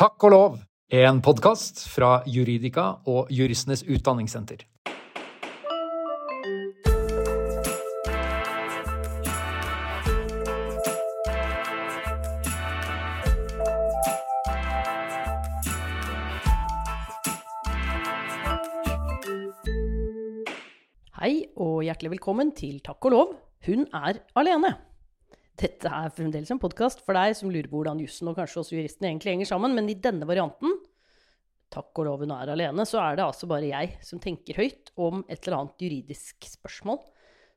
Takk og lov, en podkast fra Juridika og Juristenes Utdanningssenter. Hei og hjertelig velkommen til Takk og lov, hun er alene. Dette er fremdeles en podkast for deg som lurer på hvordan jussen og kanskje også juristen egentlig henger sammen, men i denne varianten, takk og lov hun er alene, så er det altså bare jeg som tenker høyt om et eller annet juridisk spørsmål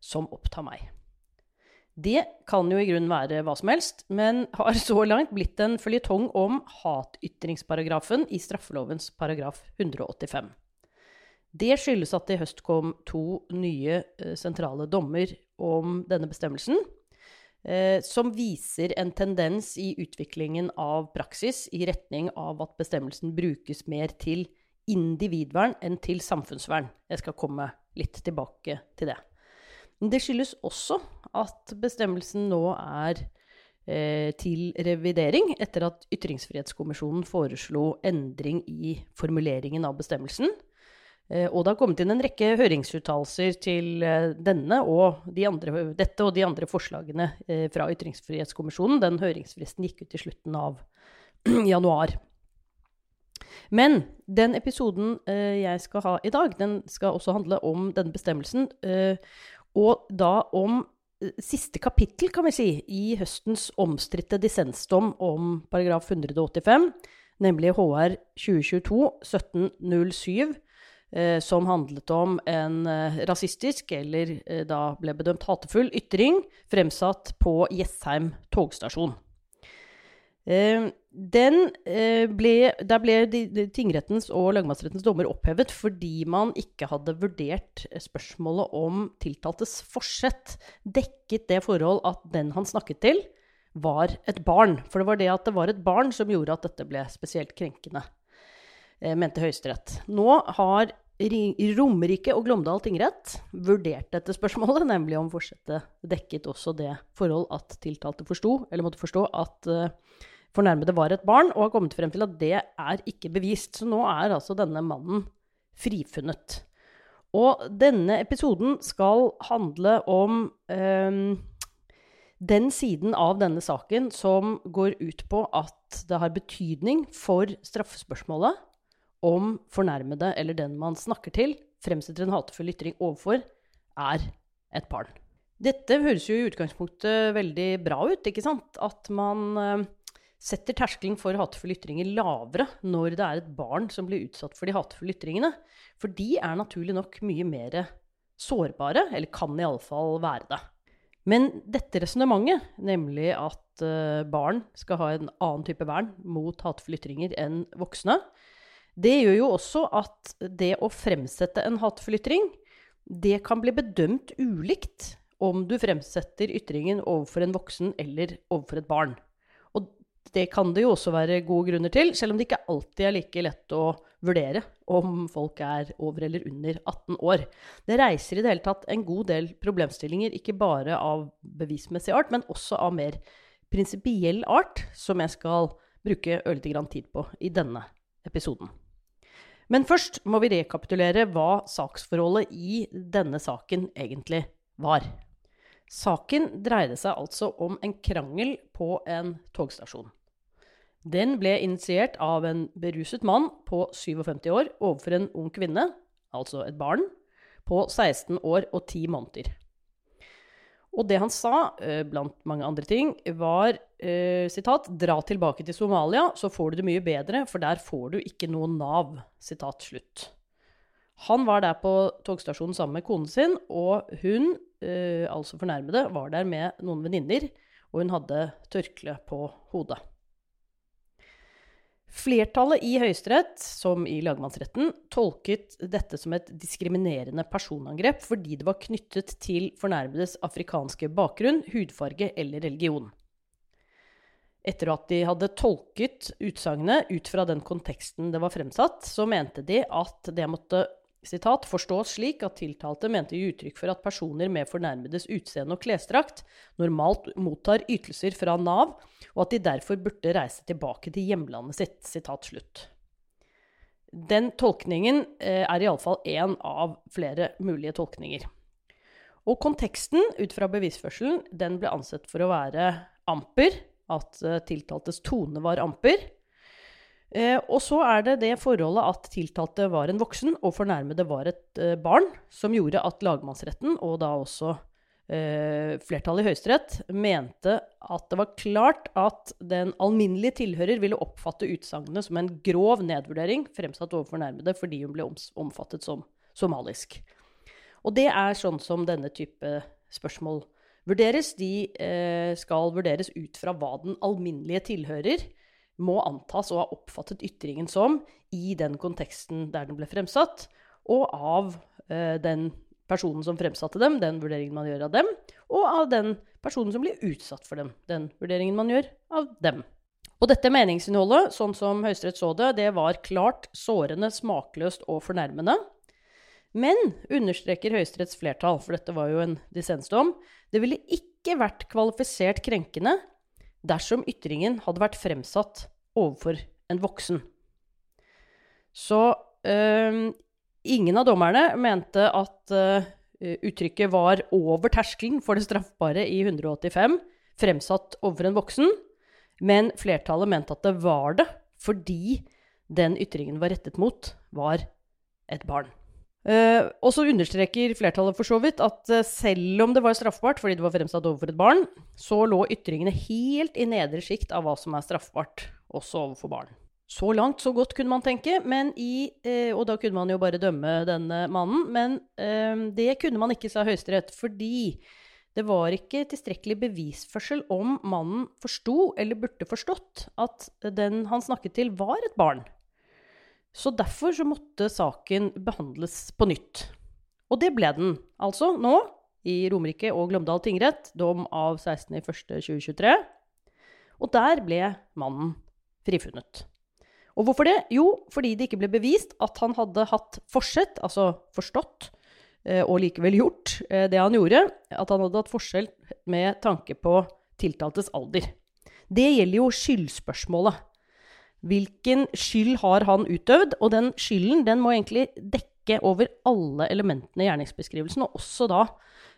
som opptar meg. Det kan jo i grunnen være hva som helst, men har så langt blitt en føljetong om hatytringsparagrafen i straffelovens paragraf 185. Det skyldes at det i høst kom to nye eh, sentrale dommer om denne bestemmelsen, som viser en tendens i utviklingen av praksis i retning av at bestemmelsen brukes mer til individvern enn til samfunnsvern. Jeg skal komme litt tilbake til det. Men det skyldes også at bestemmelsen nå er eh, til revidering etter at Ytringsfrihetskommisjonen foreslo endring i formuleringen av bestemmelsen. Eh, og det har kommet inn en rekke høringsuttalelser til eh, denne og de andre, dette og de andre forslagene eh, fra Ytringsfrihetskommisjonen. Den høringsfristen gikk ut i slutten av januar. Men den episoden jeg skal ha i dag, den skal også handle om denne bestemmelsen. Og da om siste kapittel, kan vi si, i høstens omstridte dissensdom om paragraf 185, nemlig HR 2022-1707 eh, som handlet om en eh, rasistisk, eller eh, da ble bedømt hatefull, ytring fremsatt på Jessheim togstasjon. Eh, den eh, ble, der ble tingrettens og lagmannsrettens dommer opphevet fordi man ikke hadde vurdert spørsmålet om tiltaltes forsett dekket det forhold at den han snakket til, var et barn. For det var det at det var et barn som gjorde at dette ble spesielt krenkende, eh, mente Høyesterett. Nå har Romerike og Glåmdal tingrett vurderte dette spørsmålet, nemlig om forsettet dekket også det forhold at tiltalte forsto, eller måtte forstå, at uh, fornærmede var et barn, og har kommet frem til at det er ikke bevist. Så nå er altså denne mannen frifunnet. Og denne episoden skal handle om um, den siden av denne saken som går ut på at det har betydning for straffespørsmålet om fornærmede eller den man snakker til, fremsetter en hatefull ytring overfor, er et barn. Dette høres jo i utgangspunktet veldig bra ut, ikke sant? At man uh, setter terskelen for hatefulle ytringer lavere når det er et barn som blir utsatt for de hatefulle ytringene. For de er naturlig nok mye mer sårbare, eller kan iallfall være det. Men dette resonnementet, nemlig at uh, barn skal ha en annen type vern mot hatefulle ytringer enn voksne, det gjør jo også at det å fremsette en hatefull ytring, det kan bli bedømt ulikt om du fremsetter ytringen overfor en voksen eller overfor et barn. Og det kan det jo også være gode grunner til, selv om det ikke alltid er like lett å vurdere om folk er over eller under 18 år. Det reiser i det hele tatt en god del problemstillinger, ikke bare av bevismessig art, men også av mer prinsipiell art, som jeg skal bruke ørlite grann tid på i denne episoden. Men først må vi rekapitulere hva saksforholdet i denne saken egentlig var. Saken dreide seg altså om en krangel på en togstasjon. Den ble initiert av en beruset mann på 57 år overfor en ung kvinne, altså et barn, på 16 år og 10 måneder. Og det han sa, eh, blant mange andre ting, var eh, sitat, 'Dra tilbake til Somalia, så får du det mye bedre, for der får du ikke noe Nav'. Sitat slutt. Han var der på togstasjonen sammen med konen sin, og hun, eh, altså fornærmede, var der med noen venninner, og hun hadde tørkle på hodet. Flertallet i Høyesterett, som i lagmannsretten, tolket dette som et diskriminerende personangrep fordi det var knyttet til fornærmedes afrikanske bakgrunn, hudfarge eller religion. Etter at de hadde tolket utsagnet ut fra den konteksten det var fremsatt, så mente de at det måtte Sitat, forstås slik at tiltalte mente i uttrykk for at personer med fornærmedes utseende og klesdrakt normalt mottar ytelser fra Nav, og at de derfor burde reise tilbake til hjemlandet sitt. Sitat slutt. Den tolkningen eh, er iallfall én av flere mulige tolkninger. Og konteksten ut fra bevisførselen den ble ansett for å være amper, at eh, tiltaltes tone var amper. Eh, og så er det det forholdet at tiltalte var en voksen og fornærmede var et eh, barn, som gjorde at lagmannsretten, og da også eh, flertallet i Høyesterett, mente at det var klart at den alminnelige tilhører ville oppfatte utsagnene som en grov nedvurdering fremsatt over fornærmede fordi hun ble omfattet som somalisk. Og det er sånn som denne type spørsmål vurderes. De skal vurderes ut fra hva den alminnelige tilhører må antas å ha oppfattet ytringen som i den konteksten der den ble fremsatt, og av eh, den personen som fremsatte dem, den vurderingen man gjør av dem, og av den personen som blir utsatt for dem, den vurderingen man gjør av dem. Og dette meningsinnholdet, sånn som Høyesterett så det, det var klart sårende, smakløst og fornærmende. Men, understreker Høyesteretts flertall, for dette var jo en dissensdom, det ville ikke vært kvalifisert krenkende dersom ytringen hadde vært fremsatt overfor en voksen. Så øh, ingen av dommerne mente at øh, uttrykket var over terskelen for det straffbare i 185, fremsatt overfor en voksen, men flertallet mente at det var det fordi den ytringen var rettet mot, var et barn. Uh, og så understreker flertallet for så vidt at uh, selv om det var straffbart fordi det var fremsatt overfor et barn, så lå ytringene helt i nedre sjikt av hva som er straffbart, også overfor barn. Så langt, så godt, kunne man tenke, i, uh, og da kunne man jo bare dømme denne mannen. Men det kunne man ikke, sa Høyesterett, fordi det var ikke tilstrekkelig bevisførsel om mannen forsto, eller burde forstått, at den han snakket til, var et barn. Så derfor så måtte saken behandles på nytt. Og det ble den, altså nå, i Romerike og Glåmdal tingrett, dom av 16.01.2023. Og der ble mannen frifunnet. Og hvorfor det? Jo, fordi det ikke ble bevist at han hadde hatt forsett, altså forstått, eh, og likevel gjort eh, det han gjorde, at han hadde hatt forskjell med tanke på tiltaltes alder. Det gjelder jo skyldspørsmålet. Hvilken skyld har han utøvd? Og den skylden den må egentlig dekke over alle elementene i gjerningsbeskrivelsen, og også da,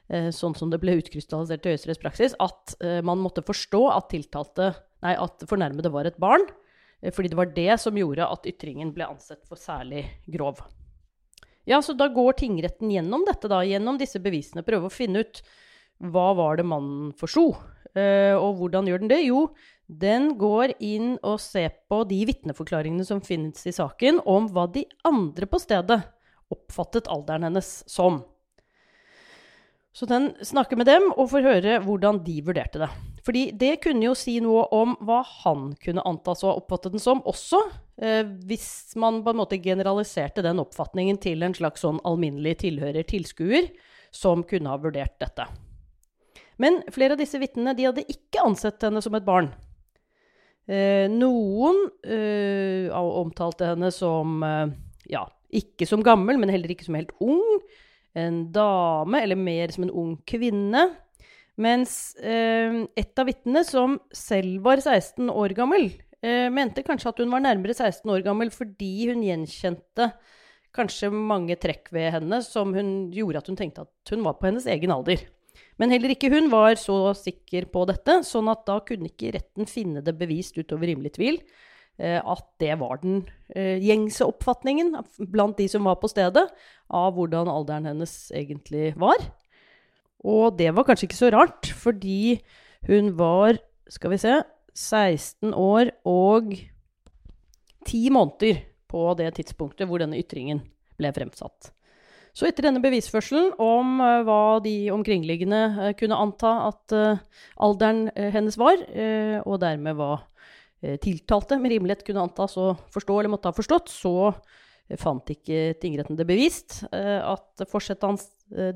eh, sånn som det ble utkrystallisert i Høyesteretts praksis, at eh, man måtte forstå at, tiltalte, nei, at fornærmede var et barn, eh, fordi det var det som gjorde at ytringen ble ansett for særlig grov. Ja, så da går tingretten gjennom dette, da, gjennom disse bevisene, prøver å finne ut hva var det mannen forsto. Og hvordan gjør den det? Jo, den går inn og ser på de vitneforklaringene som finnes i saken, om hva de andre på stedet oppfattet alderen hennes som. Så den snakker med dem og får høre hvordan de vurderte det. Fordi det kunne jo si noe om hva han kunne antas å ha oppfattet den som også, eh, hvis man på en måte generaliserte den oppfatningen til en slags sånn alminnelig tilhører, tilskuer, som kunne ha vurdert dette. Men flere av disse vitnene de hadde ikke ansett henne som et barn. Eh, noen eh, omtalte henne som eh, ja, ikke som gammel, men heller ikke som helt ung. En dame, eller mer som en ung kvinne. Mens eh, et av vitnene, som selv var 16 år gammel, eh, mente kanskje at hun var nærmere 16 år gammel fordi hun gjenkjente kanskje mange trekk ved henne som hun gjorde at hun tenkte at hun var på hennes egen alder. Men heller ikke hun var så sikker på dette, sånn at da kunne ikke retten finne det bevist utover rimelig tvil eh, at det var den eh, gjengse oppfatningen blant de som var på stedet, av hvordan alderen hennes egentlig var. Og det var kanskje ikke så rart, fordi hun var, skal vi se, 16 år og 10 måneder på det tidspunktet hvor denne ytringen ble fremsatt. Så etter denne bevisførselen om uh, hva de omkringliggende uh, kunne anta at uh, alderen hennes var, og dermed hva tiltalte med rimelighet kunne antas å forstå eller måtte ha forstått, så fant ikke tingretten det bevist at forsettet hans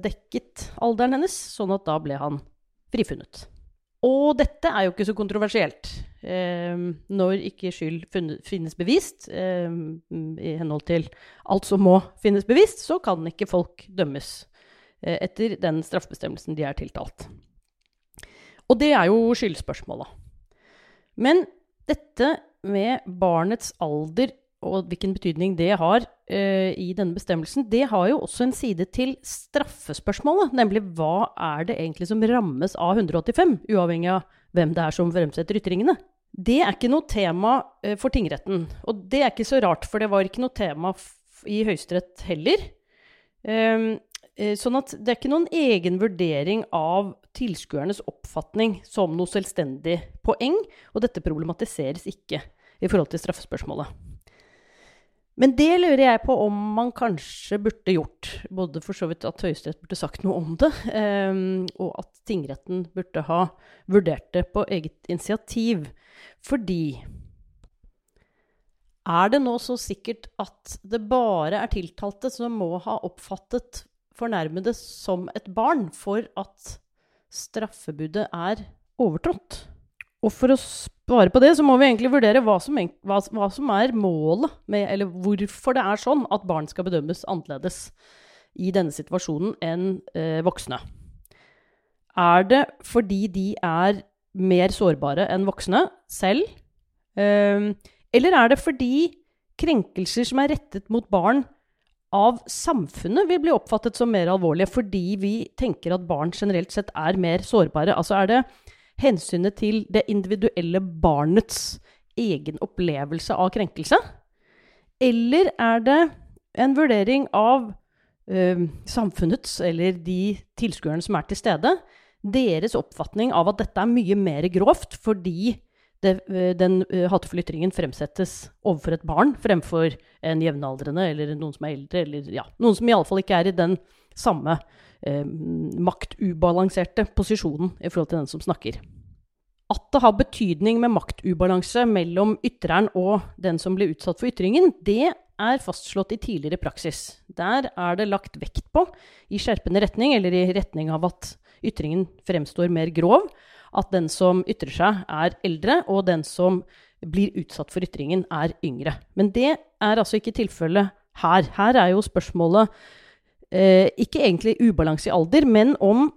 dekket alderen hennes, sånn at da ble han frifunnet. Og dette er jo ikke så kontroversielt. Eh, når ikke skyld finnes bevist, eh, i henhold til alt som må finnes bevist, så kan ikke folk dømmes eh, etter den straffebestemmelsen de er tiltalt. Og det er jo skyldspørsmålet. Men dette med barnets alder og hvilken betydning det har uh, i denne bestemmelsen, det har jo også en side til straffespørsmålet. Nemlig hva er det egentlig som rammes av 185, uavhengig av hvem det er som fremsetter ytringene. Det er ikke noe tema uh, for tingretten. Og det er ikke så rart, for det var ikke noe tema i Høyesterett heller. Um, Sånn at det er ikke noen egen vurdering av tilskuernes oppfatning som noe selvstendig poeng, og dette problematiseres ikke i forhold til straffespørsmålet. Men det lurer jeg på om man kanskje burde gjort. Både for så vidt at Høyesterett burde sagt noe om det, um, og at tingretten burde ha vurdert det på eget initiativ. Fordi er det nå så sikkert at det bare er tiltalte som må ha oppfattet fornærmede som et barn for at straffebudet er overtrådt? Og for å svare på det, så må vi egentlig vurdere hva som, hva, hva som, er målet med Eller hvorfor det er sånn at barn skal bedømmes annerledes i denne situasjonen enn eh, voksne. Er det fordi de er mer sårbare enn voksne selv? Eh, eller er det fordi krenkelser som er rettet mot barn av samfunnet, vil bli oppfattet som mer alvorlige fordi vi tenker at barn generelt sett er mer sårbare? Altså er det hensynet til det individuelle barnets egen opplevelse av krenkelse? Eller er det en vurdering av uh, samfunnets, eller de tilskuerne som er til stede, deres oppfatning av at dette er mye mer grovt fordi det, uh, den uh, hatefulle ytringen fremsettes overfor et barn fremfor en jevnaldrende eller noen som er eldre, eller ja, noen som iallfall ikke er i den samme eh, maktubalanserte posisjonen i forhold til den som snakker. At det har betydning med maktubalanse mellom ytreren og den som blir utsatt for ytringen, det er fastslått i tidligere praksis. Der er det lagt vekt på, i skjerpende retning, eller i retning av at ytringen fremstår mer grov, at den som ytrer seg, er eldre, og den som blir utsatt for ytringen, er yngre. Men det er altså ikke tilfellet her. Her er jo spørsmålet eh, ikke egentlig ubalanse i alder, men om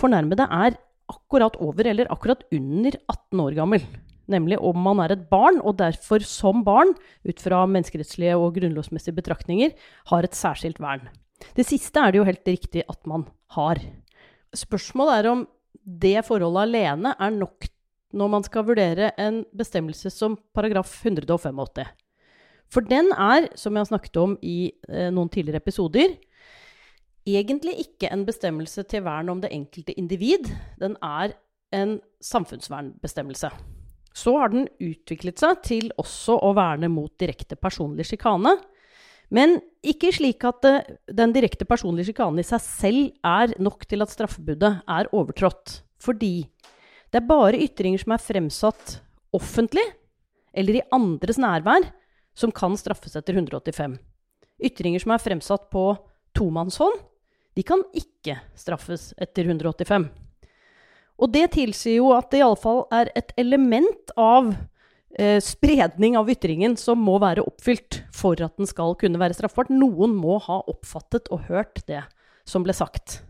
fornærmede er akkurat over eller akkurat under 18 år gammel. Nemlig om man er et barn, og derfor som barn, ut fra menneskerettslige og grunnlovsmessige betraktninger, har et særskilt vern. Det siste er det jo helt riktig at man har. Spørsmålet er om det forholdet alene er nok når man skal vurdere en bestemmelse som paragraf 185. For den er, som jeg har snakket om i eh, noen tidligere episoder, egentlig ikke en bestemmelse til vern om det enkelte individ. Den er en samfunnsvernbestemmelse. Så har den utviklet seg til også å verne mot direkte personlig sjikane. Men ikke slik at det, den direkte personlige sjikanen i seg selv er nok til at straffebudet er overtrådt. Fordi det er bare ytringer som er fremsatt offentlig, eller i andres nærvær, som kan straffes etter 185. Ytringer som er fremsatt på tomannshånd, de kan ikke straffes etter 185. Og det tilsier jo at det iallfall er et element av eh, spredning av ytringen som må være oppfylt for at den skal kunne være straffbart. Noen må ha oppfattet og hørt det som ble sagt.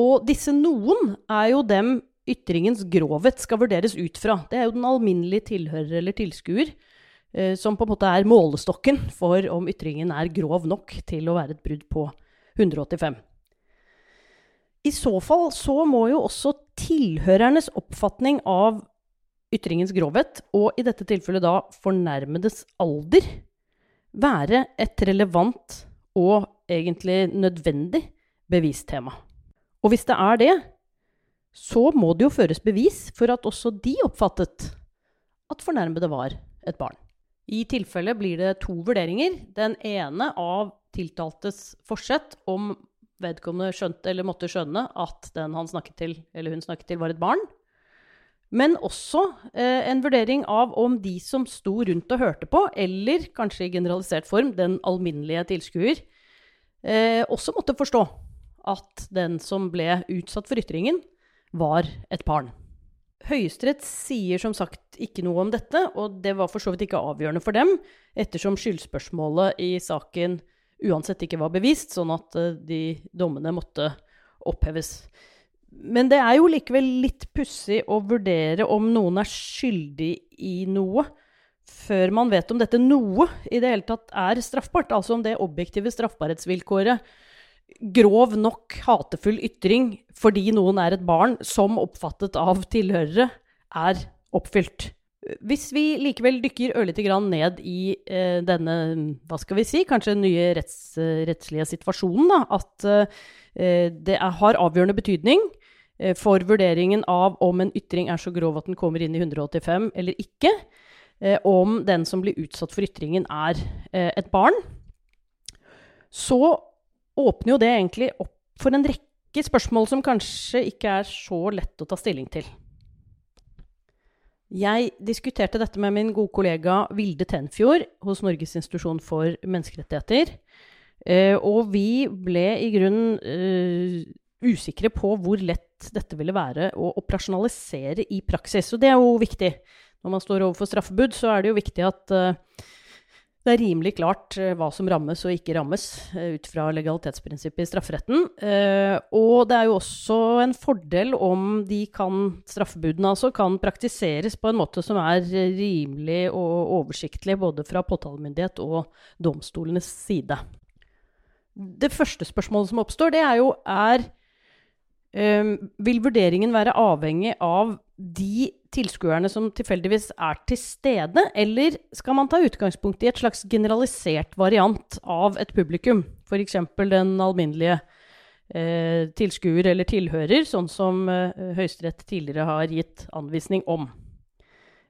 Og disse noen er jo dem ytringens grovhet skal vurderes ut fra. Det er jo den alminnelige tilhører eller tilskuer eh, som på en måte er målestokken for om ytringen er grov nok til å være et brudd på 185. I så fall så må jo også tilhørernes oppfatning av ytringens grovhet, og i dette tilfellet da fornærmedes alder, være et relevant og egentlig nødvendig bevistema. Og hvis det er det, så må det jo føres bevis for at også de oppfattet at fornærmede var et barn. I tilfelle blir det to vurderinger. Den ene av tiltaltes forsett om vedkommende skjønte eller måtte skjønne at den han snakket til, eller hun snakket til, var et barn. Men også eh, en vurdering av om de som sto rundt og hørte på, eller kanskje i generalisert form den alminnelige tilskuer, eh, også måtte forstå at den som ble utsatt for ytringen, var et barn. Høyesterett sier som sagt ikke noe om dette, og det var for så vidt ikke avgjørende for dem, ettersom skyldspørsmålet i saken uansett ikke var bevist, sånn at eh, de dommene måtte oppheves. Men det er jo likevel litt pussig å vurdere om noen er skyldig i noe, før man vet om dette noe i det hele tatt er straffbart. Altså om det objektive straffbarhetsvilkåret grov nok hatefull ytring fordi noen er et barn, som oppfattet av tilhørere, er oppfylt. Hvis vi likevel dykker ørlite grann ned i eh, denne, hva skal vi si, kanskje nye retts, rettslige situasjonen, da, at eh, det er, har avgjørende betydning for vurderingen av om en ytring er så grov at den kommer inn i 185 eller ikke, eh, om den som blir utsatt for ytringen, er eh, et barn, så åpner jo det egentlig opp for en rekke spørsmål som kanskje ikke er så lett å ta stilling til. Jeg diskuterte dette med min gode kollega Vilde Tenfjord hos Norges institusjon for menneskerettigheter. Eh, og vi ble i grunnen usikre på hvor lett dette ville være å operasjonalisere i praksis. Og det er jo viktig. Når man står overfor straffebud, så er det jo viktig at uh, det er rimelig klart uh, hva som rammes og ikke rammes uh, ut fra legalitetsprinsippet i strafferetten. Og det er jo også en fordel om de kan, straffebudene altså, kan praktiseres på en måte som er rimelig og oversiktlig både fra påtalemyndighet og domstolenes side. Det første spørsmålet som oppstår, det er jo er Vil vurderingen være avhengig av de tilskuerne som tilfeldigvis er til stede, eller skal man ta utgangspunkt i et slags generalisert variant av et publikum? F.eks. den alminnelige eh, tilskuer eller tilhører, sånn som eh, Høyesterett tidligere har gitt anvisning om.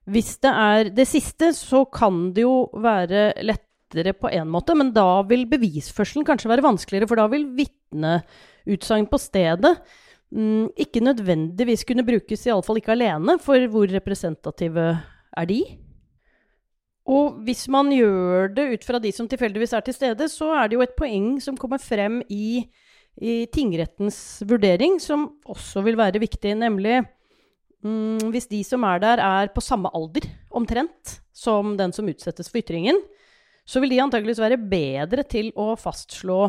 Hvis det er det siste, så kan det jo være lettere på én måte, men da vil bevisførselen kanskje være vanskeligere, for da vil vitneutsagn på stedet mm, ikke nødvendigvis kunne brukes, iallfall ikke alene, for hvor representative er de? Og hvis man gjør det ut fra de som tilfeldigvis er til stede, så er det jo et poeng som kommer frem i, i tingrettens vurdering, som også vil være viktig, nemlig mm, hvis de som er der, er på samme alder, omtrent, som den som utsettes for ytringen, så vil de antakeligvis være bedre til å fastslå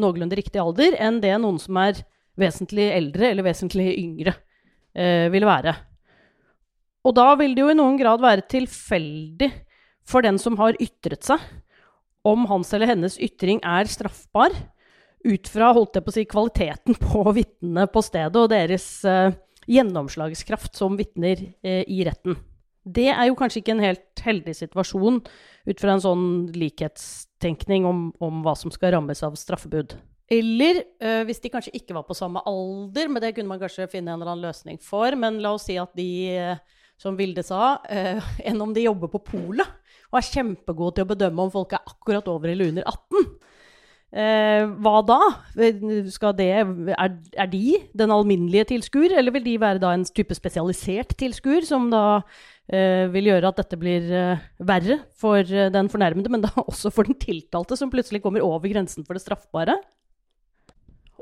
noenlunde riktig alder enn det noen som er vesentlig eldre eller vesentlig yngre eh, vil være. Og da vil det jo i noen grad være tilfeldig for den som har ytret seg, om hans eller hennes ytring er straffbar ut fra holdt jeg på å si, kvaliteten på vitnene på stedet og deres eh, gjennomslagskraft som vitner eh, i retten. Det er jo kanskje ikke en helt heldig situasjon ut fra en sånn likhetstenkning om, om hva som skal rammes av straffebud. Eller øh, hvis de kanskje ikke var på samme alder, men det kunne man kanskje finne en eller annen løsning for. Men la oss si at de, øh, som Vilde sa, øh, enn om de jobber på polet og er kjempegode til å bedømme om folk er akkurat over eller under 18. hva da? Det, er, er, de den alminnelige tilskuer, eller vil de være en type spesialisert tilskuer, som da vil gjøre at dette blir verre for den fornærmede, men da også for den tiltalte, som plutselig kommer over grensen for det straffbare?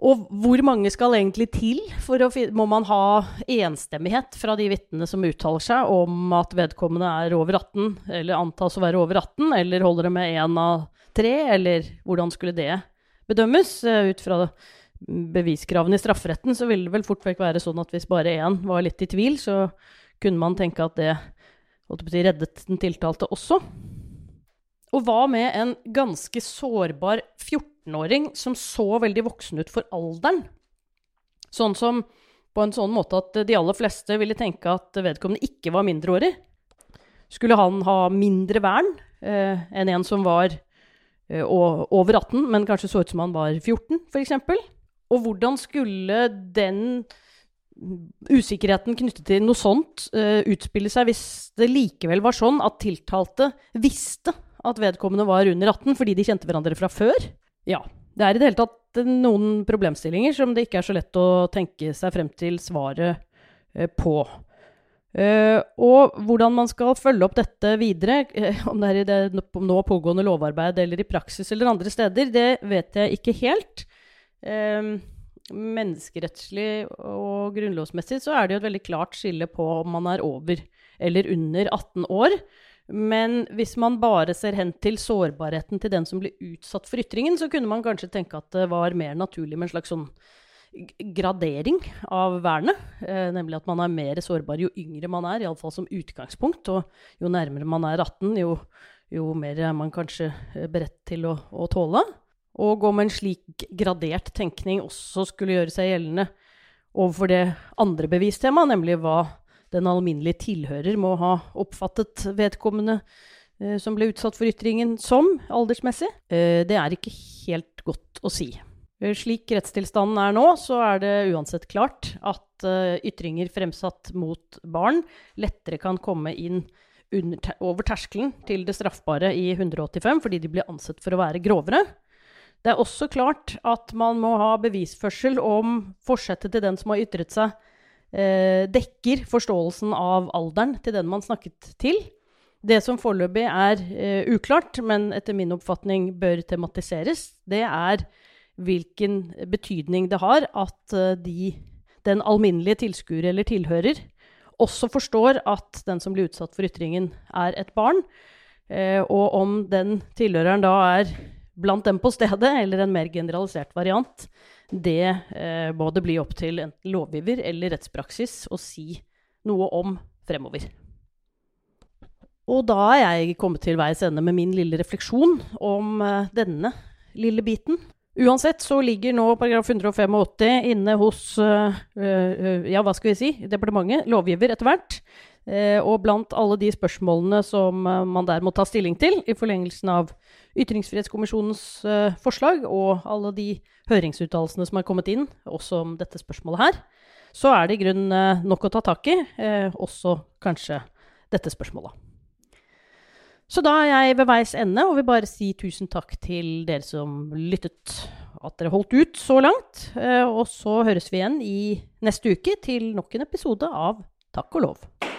Og hvor mange skal egentlig til? For å, må man ha enstemmighet fra de vitnene som uttaler seg om at vedkommende er over 18, eller antas å være over 18, eller holder det med én av tre, eller hvordan skulle det bedømmes? Eh, ut fra beviskravene i strafferetten så ville det vel fort vekk være sånn at hvis bare én var litt i tvil, så kunne man tenke at det reddet den tiltalte også. Og hva med en ganske sårbar 14 14-åring som så veldig voksen ut for alderen. Sånn som på en sånn måte at de aller fleste ville tenke at vedkommende ikke var mindreårig. Skulle han ha mindre vern eh, enn en som var eh, over 18, men kanskje så ut som han var 14, f.eks.? Og hvordan skulle den usikkerheten knyttet til noe sånt eh, utspille seg hvis det likevel var sånn at tiltalte visste at vedkommende var under 18 fordi de kjente hverandre fra før? Ja. Det er i det hele tatt noen problemstillinger som det ikke er så lett å tenke seg frem til svaret eh, på. Uh, og hvordan man skal følge opp dette videre, om det er i det nå pågående lovarbeid eller i praksis eller andre steder, det vet jeg ikke helt. Menneskerettslig og grunnlovsmessig så er det jo et veldig klart skille på om man er over eller under 18 år. Men hvis man bare ser hen til sårbarheten til den som blir utsatt for ytringen, så kunne man kanskje tenke at det var mer naturlig med en slags sånn gradering av vernet. Eh, nemlig at man er mer sårbar jo yngre man er, iallfall som utgangspunkt. Og jo nærmere man er 18, jo, jo mer er man kanskje beredt til å, å tåle. Og om en slik gradert tenkning også skulle gjøre seg gjeldende overfor det andre bevistemaet, nemlig hva den alminnelige tilhører må ha oppfattet vedkommende eh, som ble utsatt for ytringen som aldersmessig, eh, det er ikke helt godt å si. Eh, slik rettstilstanden er nå, så er det uansett klart at uh, ytringer fremsatt mot barn lettere kan komme inn under, over terskelen til det straffbare i 185, fordi de blir ansett for å være grovere. Det er også klart at man må ha bevisførsel om forsettet til den som har ytret seg, dekker forståelsen av alderen til den man snakket til. Det som foreløpig er uh, uklart, men etter min oppfatning bør tematiseres, det er hvilken betydning det har at eh, de, den alminnelige tilskuer eller tilhører også forstår at den som blir utsatt for ytringen, er et barn. Eh, og om den tilhøreren da er blant dem på stedet, eller en mer generalisert variant, det eh, må det bli opp til enten lovgiver eller rettspraksis å si noe om fremover. Og da er jeg kommet til veis ende med min lille refleksjon om eh, denne lille biten. Uansett så ligger nå paragraf 185 inne hos uh, uh, ja, hva skal vi si, departementet, lovgiver etter hvert. Uh, og blant alle de spørsmålene som man der må ta stilling til i forlengelsen av Ytringsfrihetskommisjonens forslag og alle de høringsuttalelsene som har kommet inn, også om dette spørsmålet her, så er det i grunnen nok å ta tak i, også kanskje dette spørsmålet. Så da er jeg ved veis ende og vil bare si tusen takk til dere som lyttet. At dere holdt ut så langt. Eh, og så høres vi igjen i neste uke til nok en episode av Takk og lov.